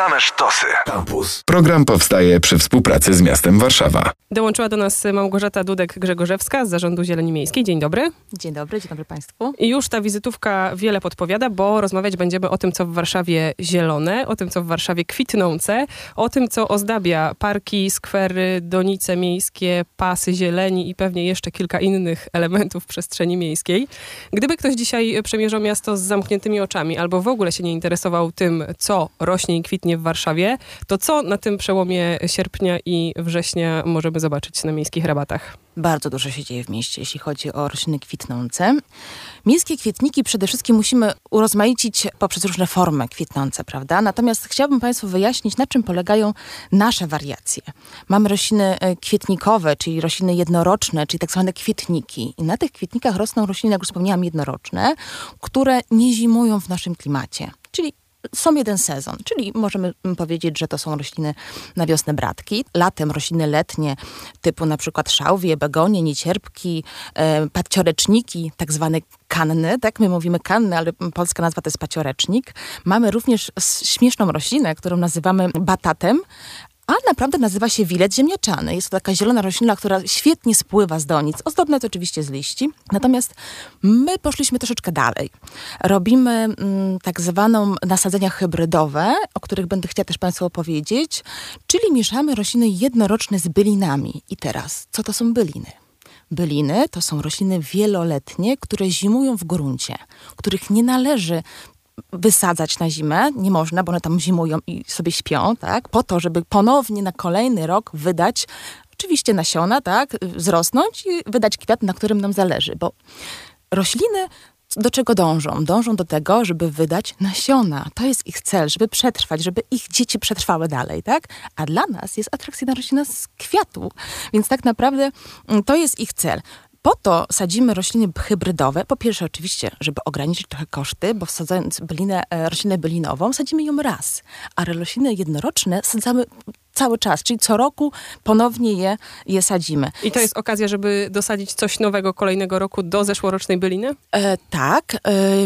Same sztosy. Campus. Program powstaje przy współpracy z miastem Warszawa. Dołączyła do nas Małgorzata Dudek-Grzegorzewska z Zarządu Zieleni Miejskiej. Dzień dobry. Dzień dobry, dzień dobry Państwu. I już ta wizytówka wiele podpowiada, bo rozmawiać będziemy o tym, co w Warszawie zielone, o tym, co w Warszawie kwitnące, o tym, co ozdabia parki, skwery, donice miejskie, pasy zieleni i pewnie jeszcze kilka innych elementów przestrzeni miejskiej. Gdyby ktoś dzisiaj przemierzał miasto z zamkniętymi oczami albo w ogóle się nie interesował tym, co rośnie i kwitnie w Warszawie, to co na tym przełomie sierpnia i września możemy zobaczyć na miejskich rabatach? Bardzo dużo się dzieje w mieście, jeśli chodzi o rośliny kwitnące. Miejskie kwietniki przede wszystkim musimy urozmaicić poprzez różne formy kwitnące, prawda? Natomiast chciałabym Państwu wyjaśnić, na czym polegają nasze wariacje. Mamy rośliny e, kwietnikowe, czyli rośliny jednoroczne, czyli tak zwane kwietniki. I na tych kwietnikach rosną rośliny, jak już wspomniałam, jednoroczne, które nie zimują w naszym klimacie. Czyli są jeden sezon, czyli możemy powiedzieć, że to są rośliny na wiosnę bratki. Latem rośliny letnie typu na przykład szałwie, begonie, niecierpki, e, pacioreczniki, tak zwane kanny, tak? My mówimy kanny, ale polska nazwa to jest paciorecznnik. Mamy również śmieszną roślinę, którą nazywamy batatem, a naprawdę nazywa się wilet ziemniaczany. Jest to taka zielona roślina, która świetnie spływa z donic. Ozdobne to oczywiście z liści. Natomiast my poszliśmy troszeczkę dalej. Robimy mm, tak zwaną nasadzenia hybrydowe, o których będę chciała też Państwu opowiedzieć, czyli mieszamy rośliny jednoroczne z bylinami. I teraz, co to są byliny? Byliny to są rośliny wieloletnie, które zimują w gruncie, których nie należy wysadzać na zimę, nie można, bo one tam zimują i sobie śpią, tak, po to, żeby ponownie na kolejny rok wydać oczywiście nasiona, tak, wzrosnąć i wydać kwiat, na którym nam zależy, bo rośliny do czego dążą? Dążą do tego, żeby wydać nasiona. To jest ich cel, żeby przetrwać, żeby ich dzieci przetrwały dalej, tak? A dla nas jest atrakcyjna roślina z kwiatu. Więc tak naprawdę mm, to jest ich cel. Po to sadzimy rośliny hybrydowe. Po pierwsze, oczywiście, żeby ograniczyć trochę koszty, bo wsadzając bylinę, e, roślinę bylinową, sadzimy ją raz, a rośliny jednoroczne sadzamy cały czas, czyli co roku ponownie je, je sadzimy. I to jest okazja, żeby dosadzić coś nowego kolejnego roku do zeszłorocznej byliny? E, tak, e,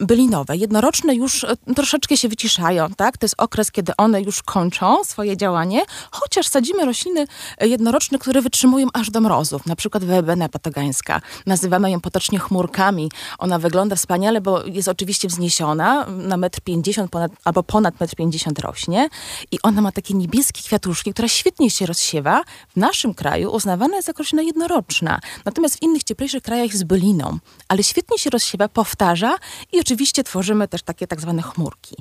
bylinowe. Jednoroczne już e, troszeczkę się wyciszają, tak? To jest okres, kiedy one już kończą swoje działanie, chociaż sadzimy rośliny jednoroczne, które wytrzymują aż do mrozów, na przykład webena patogańska. Nazywamy ją potocznie chmurkami. Ona wygląda wspaniale, bo jest oczywiście wzniesiona na metr pięćdziesiąt albo ponad metr pięćdziesiąt rośnie i ona ma takie niebieskie kwiatuszki, która świetnie się rozsiewa, w naszym kraju uznawana jest jako roślina jednoroczna. Natomiast w innych cieplejszych krajach jest byliną, ale świetnie się rozsiewa, powtarza i oczywiście tworzymy też takie tak zwane chmurki.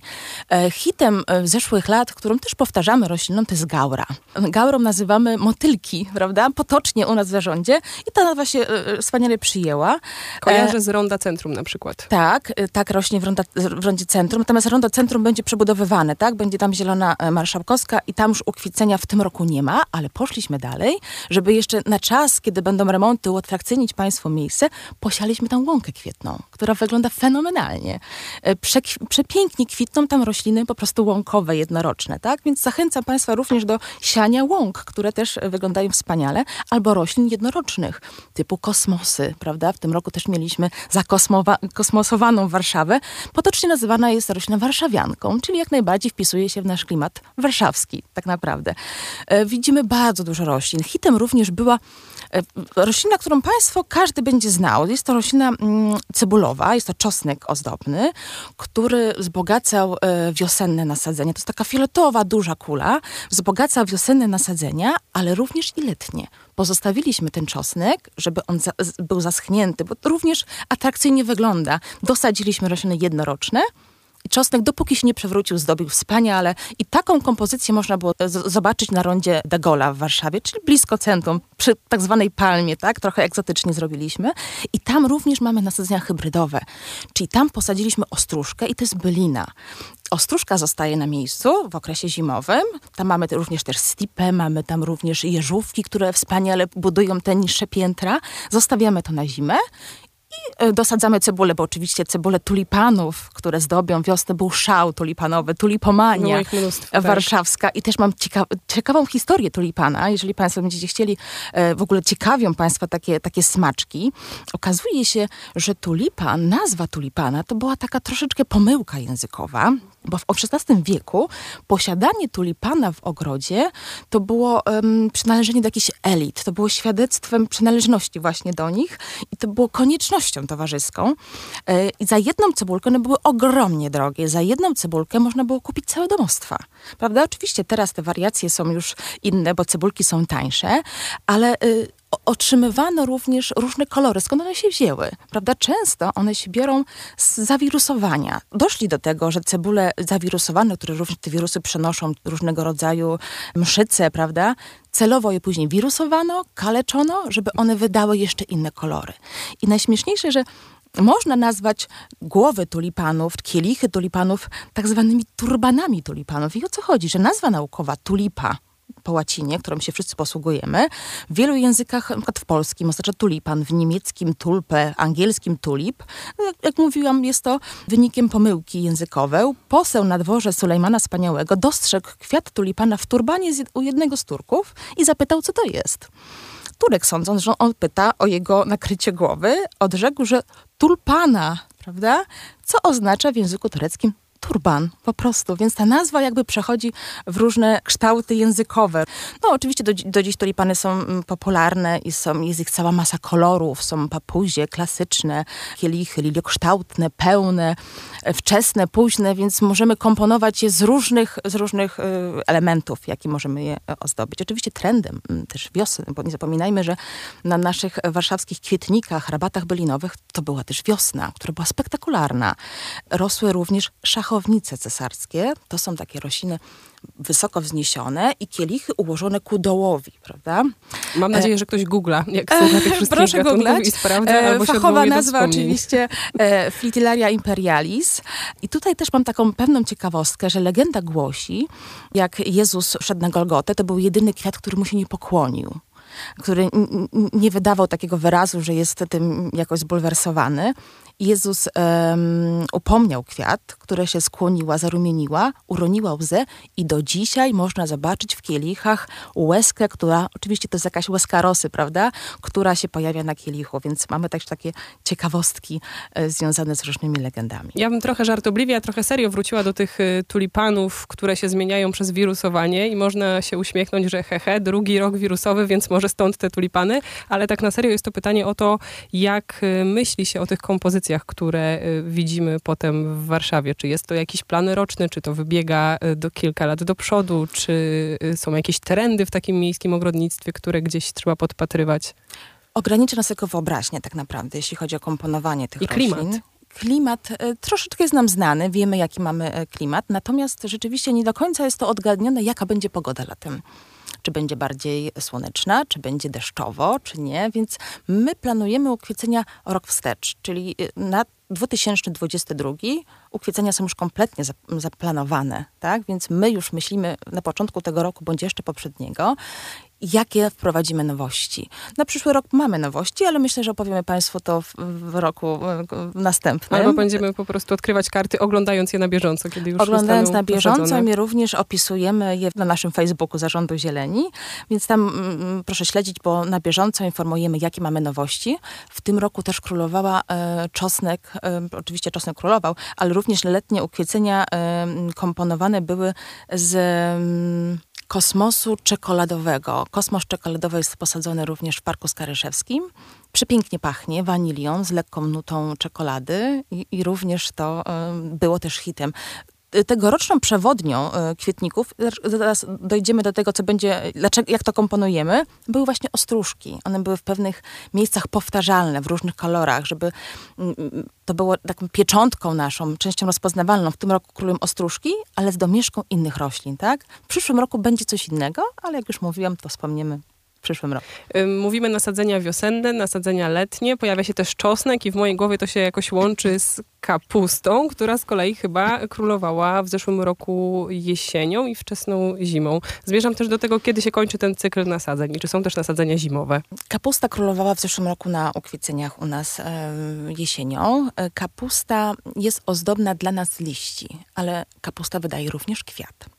E, hitem e, zeszłych lat, którą też powtarzamy rośliną, to jest gaura. Gaurą nazywamy motylki, prawda? Potocznie u nas w zarządzie i ta nazwa się e, wspaniale przyjęła. Kojarzę z Ronda Centrum na przykład. Tak, tak rośnie w, ronda, w rondzie centrum, natomiast Ronda Centrum będzie przebudowywane, tak? Będzie tam zielona marszałkowska i tam już w tym roku nie ma, ale poszliśmy dalej, żeby jeszcze na czas, kiedy będą remonty, uatrakcyjnić Państwu miejsce, posialiśmy tam łąkę kwietną, która wygląda fenomenalnie. E, prze, przepięknie kwitną tam rośliny po prostu łąkowe, jednoroczne, tak? Więc zachęcam Państwa również do siania łąk, które też wyglądają wspaniale, albo roślin jednorocznych, typu kosmosy, prawda? W tym roku też mieliśmy zakosmosowaną Warszawę. Potocznie nazywana jest roślina warszawianką, czyli jak najbardziej wpisuje się w nasz klimat warszawski, tak naprawdę. E, widzimy bardzo dużo roślin. Hitem również była e, roślina, którą Państwo każdy będzie znał. Jest to roślina mm, cebulowa, jest to czosnek ozdobny, który wzbogacał e, wiosenne nasadzenia. To jest taka fioletowa, duża kula, wzbogacał wiosenne nasadzenia, ale również i letnie. Pozostawiliśmy ten czosnek, żeby on za, był zaschnięty, bo również atrakcyjnie wygląda. Dosadziliśmy rośliny jednoroczne, i czosnek, dopóki się nie przewrócił, zdobił wspaniale. I taką kompozycję można było zobaczyć na rondzie Dagola w Warszawie, czyli blisko centrum, przy tak zwanej palmie, tak? Trochę egzotycznie zrobiliśmy. I tam również mamy nasadzenia hybrydowe. Czyli tam posadziliśmy ostróżkę i to jest bylina. Ostróżka zostaje na miejscu w okresie zimowym. Tam mamy również też stipę, mamy tam również jeżówki, które wspaniale budują te niższe piętra. Zostawiamy to na zimę I e, dosadzamy cebulę, bo oczywiście cebule tulipanów, które zdobią wiosnę, był szał tulipanowy, tulipomania No, mnóstwo, tak. warszawska. I też mam cieka ciekawą historię tulipana. Jeżeli Państwo będziecie chcieli, e, w ogóle ciekawią Państwa takie, takie smaczki, okazuje się, że tulipan, nazwa tulipana, to była taka troszeczkę pomyłka językowa, bo w XVI wieku posiadanie tulipana w ogrodzie to było um, przynależenie do jakichś elit, to było świadectwem przynależności właśnie do nich i to było koniecznością towarzyską. E, I za jedną cebulkę, one były ogromnie drogie, za jedną cebulkę można było kupić całe domostwa. Prawda? Oczywiście teraz te wariacje są już inne, bo cebulki są tańsze, ale y, otrzymywano również różne kolory. Skąd one się wzięły? Prawda? Często one się biorą z zawirusowania. Doszli do tego, że cebule zawirusowane, które również te wirusy przenoszą różnego rodzaju mszyce, prawda? Celowo je później wirusowano, kaleczono, żeby one wydały jeszcze inne kolory. I najśmieszniejsze, że można nazwać głowy tulipanów, kielichy tulipanów tak zwanymi turbanami tulipanów. I o co chodzi? Że nazwa naukowa tulipa po łacinie, którą się wszyscy posługujemy, w wielu językach, przykład w polskim oznacza tulipan, w niemieckim tulpe, angielskim tulip. No, jak, jak mówiłam, jest to wynikiem pomyłki językowej. Poseł na dworze Sulejmana Wspaniałego dostrzegł kwiat tulipana w turbanie u jednego z Turków i zapytał, co to jest. Turek, sądząc, że on pyta o jego nakrycie głowy, odrzekł, że tulpana, prawda? Co oznacza w języku tureckim turban, po prostu. Więc ta nazwa jakby przechodzi w różne kształty językowe. No oczywiście do, do dziś tulipany są mm, popularne i są, jest ich cała masa kolorów. Są papuzie, klasyczne, kielichy, liliokształtne, pełne, e, wczesne, późne, więc możemy komponować je z różnych, z różnych y, elementów, jakie możemy je e, ozdobić. Oczywiście trendem mm, też wiosny, bo nie zapominajmy, że na naszych warszawskich kwietnikach, rabatach bylinowych to była też wiosna, która była spektakularna. Rosły również szachownice cesarskie. To są takie rośliny wysoko wzniesione i kielichy ułożone ku dołowi, prawda? Mam nadzieję, że ktoś googla, jak słucha tych wszystkich Proszę googlać. i sprawdza, E, albo Fachowa nazwa oczywiście e, Fritillaria imperialis. I tutaj też mam taką pewną ciekawostkę, że legenda głosi, jak Jezus szedł na Golgotę, to był jedyny kwiat, który mu się nie pokłonił który nie wydawał takiego wyrazu, że jest tym jakoś zbulwersowany. Jezus em, upomniał kwiat, która się skłoniła, zarumieniła, uroniła łzę i do dzisiaj można zobaczyć w kielichach łezkę, która, oczywiście to jest jakaś łezka rosy, prawda, która się pojawia na kielichu, więc mamy też takie ciekawostki e, związane z różnymi legendami. Ja bym trochę żartobliwie, a trochę serio wróciła do tych y, tulipanów, które się zmieniają przez wirusowanie i można się uśmiechnąć, że hehe, drugi rok wirusowy, więc może stąd te tulipany, ale tak na serio jest to pytanie o to, jak y, myśli się o tych kompozycjach, które widzimy potem w Warszawie. Czy jest to jakiś plan roczny, czy to wybiega y, do kilka lat do przodu, czy y, są jakieś trendy w takim miejskim ogrodnictwie, które gdzieś trzeba podpatrywać. Ogranicza nas tylko wyobraźnia tak naprawdę, jeśli chodzi o komponowanie tych I klimat. roślin. Klimat e, troszeczkę jest nam znany, wiemy jaki mamy e, klimat, natomiast rzeczywiście nie do końca jest to odgadnione, jaka będzie pogoda latem. Czy będzie bardziej słoneczna, czy będzie deszczowo, czy nie, więc my planujemy ukwiecenia rok wstecz, czyli e, na 2022 ukwiecenia są już kompletnie zap- zaplanowane, tak? Więc my już myślimy na początku tego roku, bądź jeszcze poprzedniego, jakie wprowadzimy nowości. Na przyszły rok mamy nowości, ale myślę, że opowiemy Państwu to w, w roku e, następnym. Albo będziemy po prostu odkrywać karty, oglądając je na bieżąco, kiedy już Oglądając na bieżąco, posadzone. my również opisujemy je na naszym Facebooku Zarządu Zieleni, więc tam mm, proszę śledzić, bo na bieżąco informujemy, jakie mamy nowości. W tym roku też królowała e, czosnek, e, oczywiście czosnek królował, ale również letnie ukwiecenia e, komponowane były z mm, kosmosu czekoladowego. Kosmos czekoladowy jest posadzony również w Parku Skaryszewskim. Przepięknie pachnie wanilią z lekką nutą czekolady i, i również to e, było też hitem tegoroczną przewodnią e, kwietników, zaraz dojdziemy do tego, co będzie, dlaczego, jak to komponujemy, były właśnie ostróżki. One były w pewnych miejscach powtarzalne, w różnych kolorach, żeby mm, to było taką pieczątką naszą, częścią rozpoznawalną. W tym roku królują ostróżki, ale z domieszką innych roślin, tak? W przyszłym roku będzie coś innego, ale jak już mówiłam, to wspomniemy przyszłym roku. Mówimy nasadzenia wiosenne, nasadzenia letnie. Pojawia się też czosnek i w mojej głowie to się jakoś łączy z kapustą, która z kolei chyba królowała w zeszłym roku jesienią i wczesną zimą. Zmierzam też do tego, kiedy się kończy ten cykl nasadzeń i czy są też nasadzenia zimowe. Kapusta królowała w zeszłym roku na ukwieceniach u nas e, jesienią. E, kapusta jest ozdobna dla nas liści, ale kapusta wydaje również kwiat.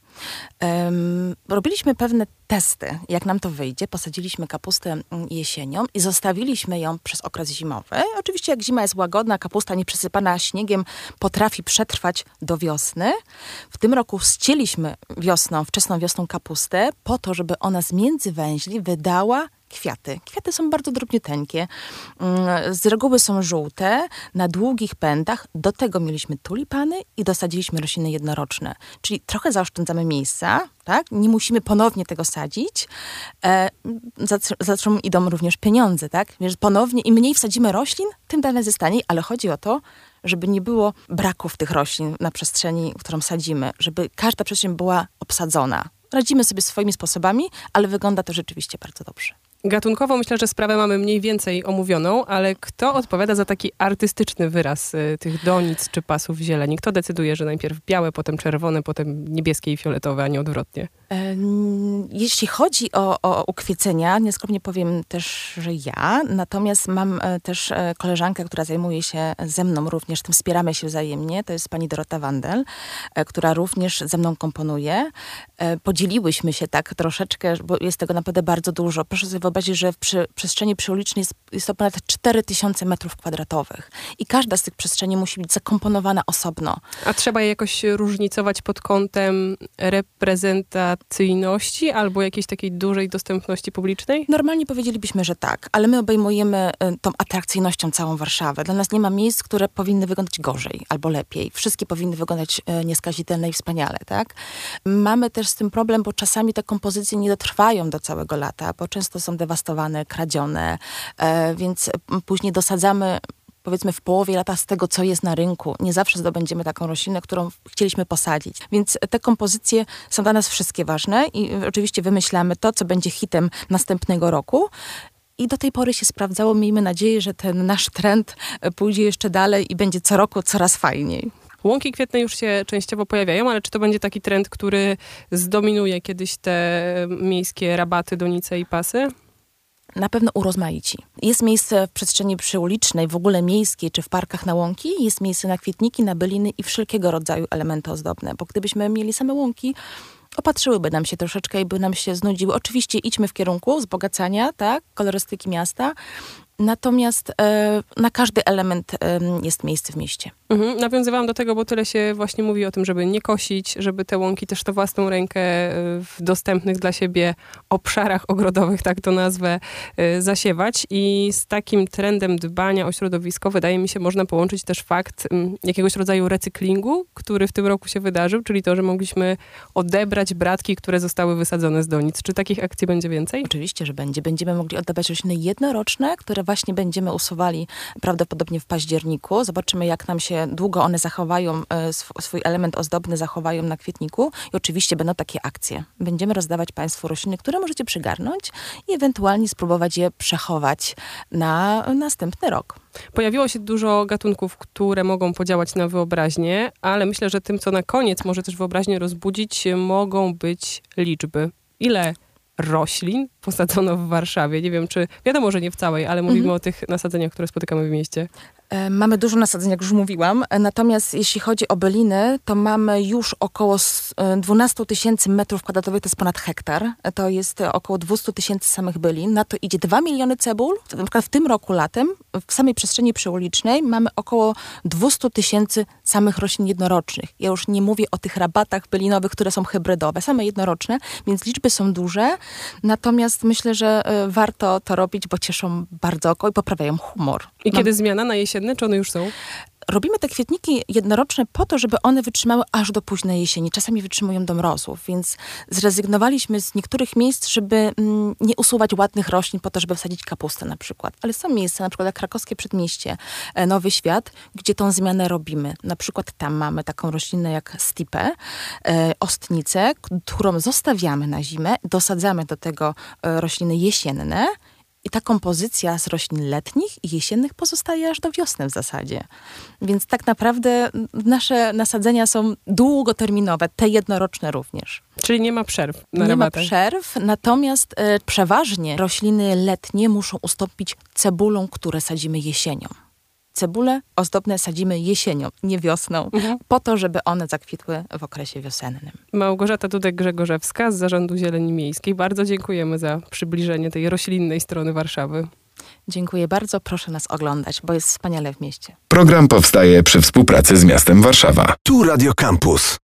Robiliśmy pewne testy, jak nam to wyjdzie. Posadziliśmy kapustę mm, jesienią i zostawiliśmy ją przez okres zimowy. Oczywiście jak zima jest łagodna, kapusta nieprzysypana śniegiem potrafi przetrwać do wiosny. W tym roku ścieliśmy wiosną, wczesną wiosną kapustę po to, żeby ona z między węźli wydała kwiaty. Kwiaty są bardzo drobniuteńkie. Mm, Z reguły są żółte, na długich pędach. Do tego mieliśmy tulipany i dosadziliśmy rośliny jednoroczne. Czyli trochę zaoszczędzamy miejsca, tak? Nie musimy ponownie tego sadzić. E, za, czym idą również pieniądze, tak? Więc ponownie im mniej wsadzimy roślin, tym dalej zostanie, ale chodzi o to, żeby nie było braków tych roślin na przestrzeni, którą sadzimy, żeby każda przestrzeń była obsadzona. Radzimy sobie swoimi sposobami, ale wygląda to rzeczywiście bardzo dobrze. Gatunkowo myślę, że sprawę mamy mniej więcej omówioną, ale kto odpowiada za taki artystyczny wyraz y, tych donic czy pasów zieleni? Kto decyduje, że najpierw białe, potem czerwone, potem niebieskie i fioletowe, a nie odwrotnie? Em, Jeśli chodzi o, o ukwiecenia, nieskromnie powiem też, że ja. Natomiast mam e, też e, koleżankę, która zajmuje się ze mną również, tym wspieramy się wzajemnie. To jest pani Dorota Wandel, e, która również ze mną komponuje. E, Podzieliłyśmy się tak troszeczkę, bo jest tego naprawdę bardzo dużo. Proszę sobie wyobrazić, że w przy, przestrzeni przyulicznej jest, jest to ponad 4000 metrów kwadratowych. I każda z tych przestrzeni musi być zakomponowana osobno. A trzeba je jakoś różnicować pod kątem reprezentacyjności albo jakiejś takiej dużej dostępności publicznej? Normalnie powiedzielibyśmy, że tak, ale my obejmujemy y, tą atrakcyjnością całą Warszawę. Dla nas nie ma miejsc, które powinny wyglądać gorzej albo lepiej. Wszystkie powinny wyglądać y, nieskazitelne i wspaniale, tak? Mamy też z tym problem, bo czasami te kompozycje nie dotrwają do całego lata, bo często są dewastowane, kradzione, e, więc później dosadzamy powiedzmy w połowie lata z tego, co jest na rynku. Nie zawsze zdobędziemy taką roślinę, którą chcieliśmy posadzić. Więc te kompozycje są dla nas wszystkie ważne i y, oczywiście wymyślamy to, co będzie hitem następnego roku. I do tej pory się sprawdzało. Miejmy nadzieję, że ten nasz trend e, pójdzie jeszcze dalej i będzie co roku coraz fajniej. Łąki kwietne już się częściowo pojawiają, ale czy to będzie taki trend, który zdominuje kiedyś te miejskie rabaty, donice i pasy? Na pewno urozmaici. Jest miejsce w przestrzeni przyulicznej, w ogóle miejskiej, czy w parkach na łąki, jest miejsce na kwietniki, na byliny i wszelkiego rodzaju elementy ozdobne, bo gdybyśmy mieli same łąki, opatrzyłyby nam się troszeczkę i by nam się znudziły. Oczywiście idźmy w kierunku wzbogacania, tak, kolorystyki miasta, natomiast e, na każdy element e, jest miejsce w mieście. Mhm. Nawiązywałam do tego, bo tyle się właśnie mówi o tym, żeby nie kosić, żeby te łąki też na własną rękę y, w dostępnych dla siebie obszarach ogrodowych, tak to nazwę, zasiewać. I z takim trendem dbania o środowisko, wydaje mi się, można połączyć też fakt jakiegoś rodzaju recyklingu, który w tym roku się wydarzył, czyli to, że mogliśmy odebrać bratki, które zostały wysadzone z donic. Czy takich akcji będzie więcej? Oczywiście, że będzie. Będziemy mogli oddawać rośliny jednoroczne, które właśnie będziemy usuwali prawdopodobnie w październiku. Zobaczymy, jak nam się długo one zachowają, e, sw- swój element ozdobny zachowają na kwietniku. I oczywiście będą takie akcje. Będziemy rozdawać Państwu rośliny, które możecie przygarnąć i ewentualnie spróbować je przechować na następny rok. Pojawiło się dużo gatunków, które mogą podziałać na wyobraźnię, ale myślę, że tym, co na koniec może też wyobraźnię rozbudzić, mogą być liczby. Ile roślin posadzono w Warszawie? Nie wiem, czy wiadomo, że nie w całej, ale mówimy o tych nasadzeniach, które spotykamy w mieście. E, Mamy dużo nasadzeń, jak już mówiłam. E, Natomiast jeśli chodzi o byliny, to mamy już około s- e, 12 tysięcy metrów kwadratowych, to jest ponad hektar. To jest około 200 tysięcy samych bylin. Na to idzie 2 miliony cebul. Na przykład w tym roku latem, w samej przestrzeni przyulicznej, mamy około 200 tysięcy samych roślin jednorocznych. Ja już nie mówię o tych rabatach bylinowych, które są hybrydowe, same jednoroczne, więc liczby są duże. Natomiast myślę, że warto to robić, bo cieszą bardzo oko i poprawiają humor. I Mam- kiedy zmiana na jesienne, czy one już są? robimy te kwietniki jednoroczne po to, żeby one wytrzymały aż do późnej jesieni. Czasami wytrzymują do mrozów, więc zrezygnowaliśmy z niektórych miejsc, żeby mm, nie usuwać ładnych roślin po to, żeby wsadzić kapustę na przykład. Ale są miejsca, na przykład jak krakowskie przedmieście, e, Nowy Świat, gdzie tą zmianę robimy. Na przykład tam mamy taką roślinę jak stipę, e, ostnicę, którą zostawiamy na zimę, dosadzamy do tego e, rośliny jesienne, i ta kompozycja z roślin letnich i jesiennych pozostaje aż do wiosny w zasadzie. Więc tak naprawdę nasze nasadzenia są długoterminowe, te jednoroczne również. Czyli nie ma przerw na Nie rabatę. ma przerw, natomiast e, przeważnie rośliny letnie muszą ustąpić cebulą, które sadzimy jesienią. Cebule ozdobne sadzimy jesienią, nie wiosną, po to, żeby one zakwitły w okresie wiosennym. Małgorzata Dudek-Grzegorzewska z Zarządu Zieleni Miejskiej. Bardzo dziękujemy za przybliżenie tej roślinnej strony Warszawy. Dziękuję bardzo, proszę nas oglądać, bo jest wspaniale w mieście. Program powstaje przy współpracy z miastem Warszawa. Tu Radio Campus.